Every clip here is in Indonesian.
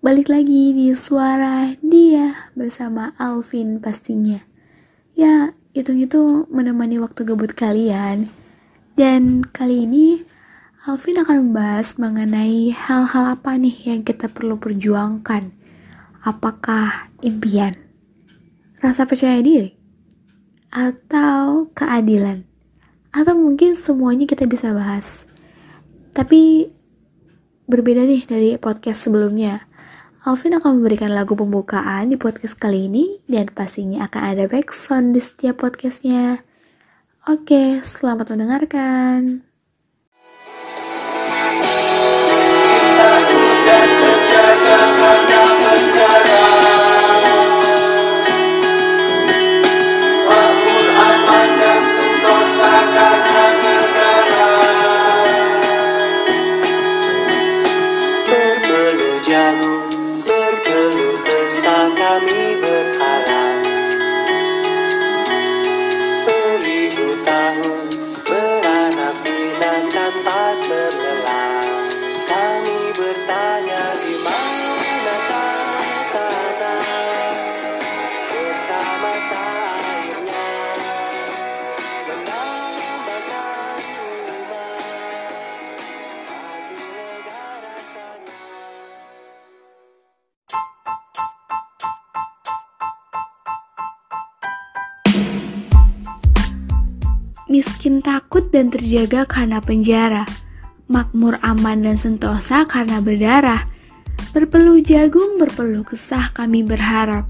Balik lagi di suara dia bersama Alvin pastinya. Ya, hitung-hitung menemani waktu gabut kalian. Dan kali ini Alvin akan membahas mengenai hal-hal apa nih yang kita perlu perjuangkan. Apakah impian, rasa percaya diri, atau keadilan? Atau mungkin semuanya kita bisa bahas. Tapi berbeda nih dari podcast sebelumnya. Alvin akan memberikan lagu pembukaan di podcast kali ini dan pastinya akan ada backsound di setiap podcastnya. Oke, selamat mendengarkan. Miskin takut dan terjaga karena penjara, makmur aman dan sentosa karena berdarah. Berpeluh jagung, berpeluh kesah kami berharap,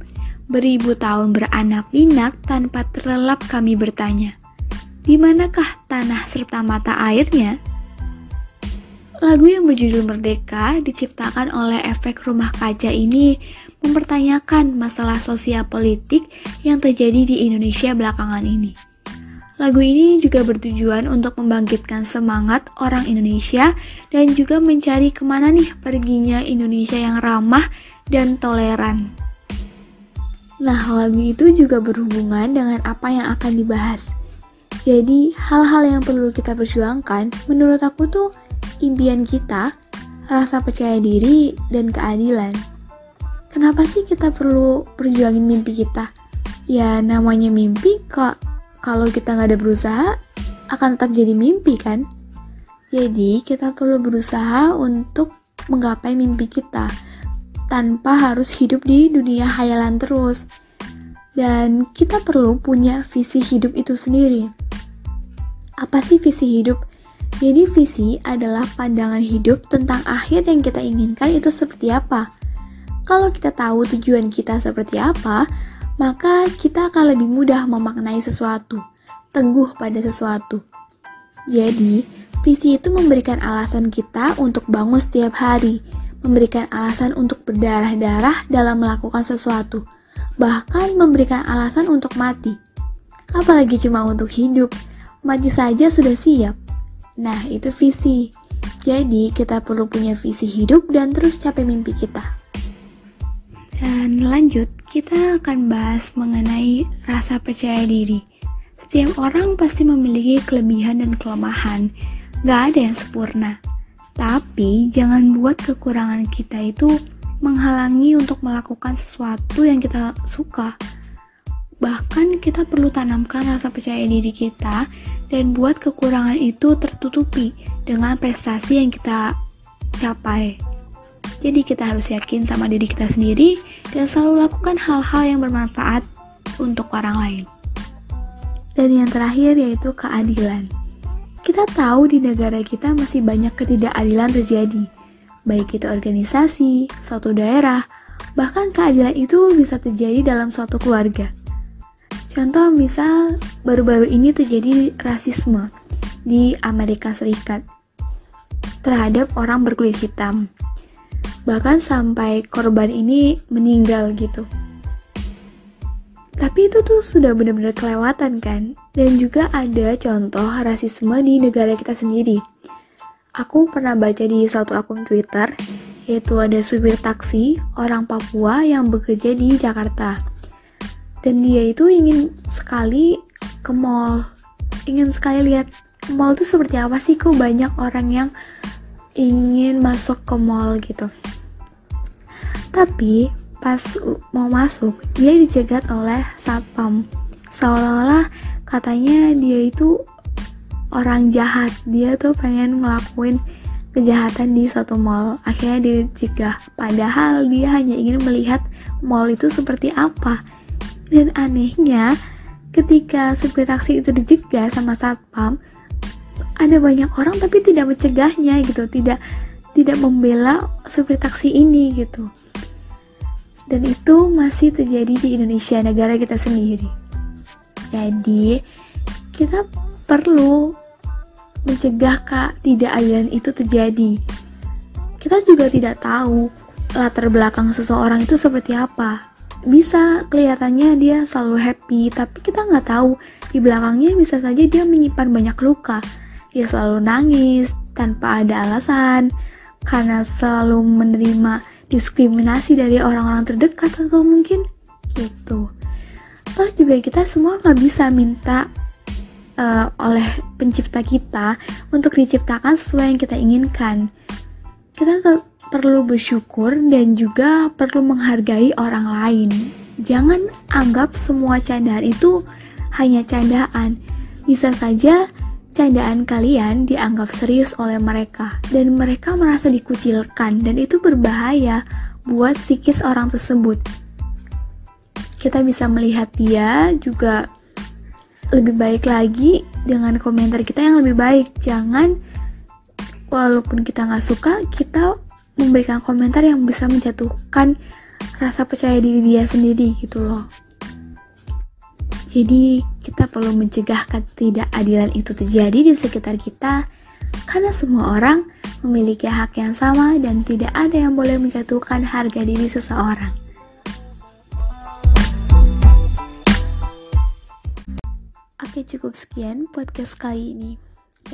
beribu tahun beranak pinak tanpa terlelap kami bertanya. Di manakah tanah serta mata airnya? Lagu yang berjudul Merdeka diciptakan oleh efek rumah kaca ini mempertanyakan masalah sosial politik yang terjadi di Indonesia belakangan ini. Lagu ini juga bertujuan untuk membangkitkan semangat orang Indonesia dan juga mencari ke mana nih perginya Indonesia yang ramah dan toleran. Nah, lagu itu juga berhubungan dengan apa yang akan dibahas. Jadi, hal-hal yang perlu kita perjuangkan, menurut aku tuh impian kita, rasa percaya diri, dan keadilan. Kenapa sih kita perlu perjuangin mimpi kita? Ya, namanya mimpi kok kalau kita nggak ada berusaha, akan tetap jadi mimpi kan? Jadi kita perlu berusaha untuk menggapai mimpi kita tanpa harus hidup di dunia hayalan terus. Dan kita perlu punya visi hidup itu sendiri. Apa sih visi hidup? Jadi visi adalah pandangan hidup tentang akhir yang kita inginkan itu seperti apa. Kalau kita tahu tujuan kita seperti apa, maka kita akan lebih mudah memaknai sesuatu, teguh pada sesuatu. Jadi, visi itu memberikan alasan kita untuk bangun setiap hari, memberikan alasan untuk berdarah-darah dalam melakukan sesuatu, bahkan memberikan alasan untuk mati. Apalagi cuma untuk hidup, mati saja sudah siap. Nah, itu visi. Jadi, kita perlu punya visi hidup dan terus capai mimpi kita. Dan lanjut, kita akan bahas mengenai rasa percaya diri. Setiap orang pasti memiliki kelebihan dan kelemahan, gak ada yang sempurna. Tapi jangan buat kekurangan kita itu menghalangi untuk melakukan sesuatu yang kita suka. Bahkan kita perlu tanamkan rasa percaya diri kita dan buat kekurangan itu tertutupi dengan prestasi yang kita capai. Jadi kita harus yakin sama diri kita sendiri dan selalu lakukan hal-hal yang bermanfaat untuk orang lain. Dan yang terakhir yaitu keadilan. Kita tahu di negara kita masih banyak ketidakadilan terjadi, baik itu organisasi, suatu daerah, bahkan keadilan itu bisa terjadi dalam suatu keluarga. Contoh misal baru-baru ini terjadi rasisme di Amerika Serikat terhadap orang berkulit hitam bahkan sampai korban ini meninggal gitu. Tapi itu tuh sudah benar-benar kelewatan kan? Dan juga ada contoh rasisme di negara kita sendiri. Aku pernah baca di satu akun Twitter, yaitu ada supir taksi orang Papua yang bekerja di Jakarta. Dan dia itu ingin sekali ke mall, ingin sekali lihat mall tuh seperti apa sih kok banyak orang yang ingin masuk ke mall gitu. Tapi pas mau masuk, dia dicegat oleh satpam. Seolah-olah katanya dia itu orang jahat. Dia tuh pengen ngelakuin kejahatan di satu mall. Akhirnya dicegah. Padahal dia hanya ingin melihat mall itu seperti apa. Dan anehnya, ketika supir taksi itu dijegal sama satpam, ada banyak orang tapi tidak mencegahnya gitu, tidak tidak membela supir taksi ini gitu. Dan itu masih terjadi di Indonesia negara kita sendiri. Jadi kita perlu mencegah kak tidak adilan itu terjadi. Kita juga tidak tahu latar belakang seseorang itu seperti apa. Bisa kelihatannya dia selalu happy tapi kita nggak tahu. Di belakangnya bisa saja dia menyimpan banyak luka dia selalu nangis tanpa ada alasan. Karena selalu menerima diskriminasi dari orang-orang terdekat atau mungkin gitu. Toh juga kita semua nggak bisa minta uh, oleh pencipta kita untuk diciptakan sesuai yang kita inginkan. Kita perlu bersyukur dan juga perlu menghargai orang lain. Jangan anggap semua candaan itu hanya candaan. Bisa saja candaan kalian dianggap serius oleh mereka dan mereka merasa dikucilkan dan itu berbahaya buat psikis orang tersebut. Kita bisa melihat dia juga lebih baik lagi dengan komentar kita yang lebih baik. Jangan walaupun kita nggak suka, kita memberikan komentar yang bisa menjatuhkan rasa percaya diri dia sendiri gitu loh. Jadi kita perlu mencegah ketidakadilan itu terjadi di sekitar kita karena semua orang memiliki hak yang sama dan tidak ada yang boleh menjatuhkan harga diri seseorang. Oke cukup sekian podcast kali ini.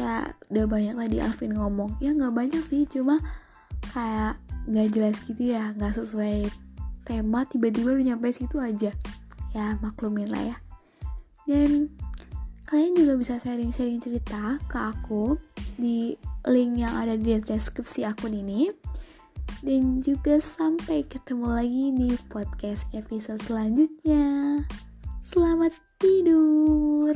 Ya udah banyak tadi Alvin ngomong. Ya nggak banyak sih cuma kayak nggak jelas gitu ya nggak sesuai tema tiba-tiba udah nyampe situ aja. Ya maklumin lah ya dan kalian juga bisa sharing-sharing cerita ke aku di link yang ada di deskripsi akun ini. Dan juga sampai ketemu lagi di podcast episode selanjutnya. Selamat tidur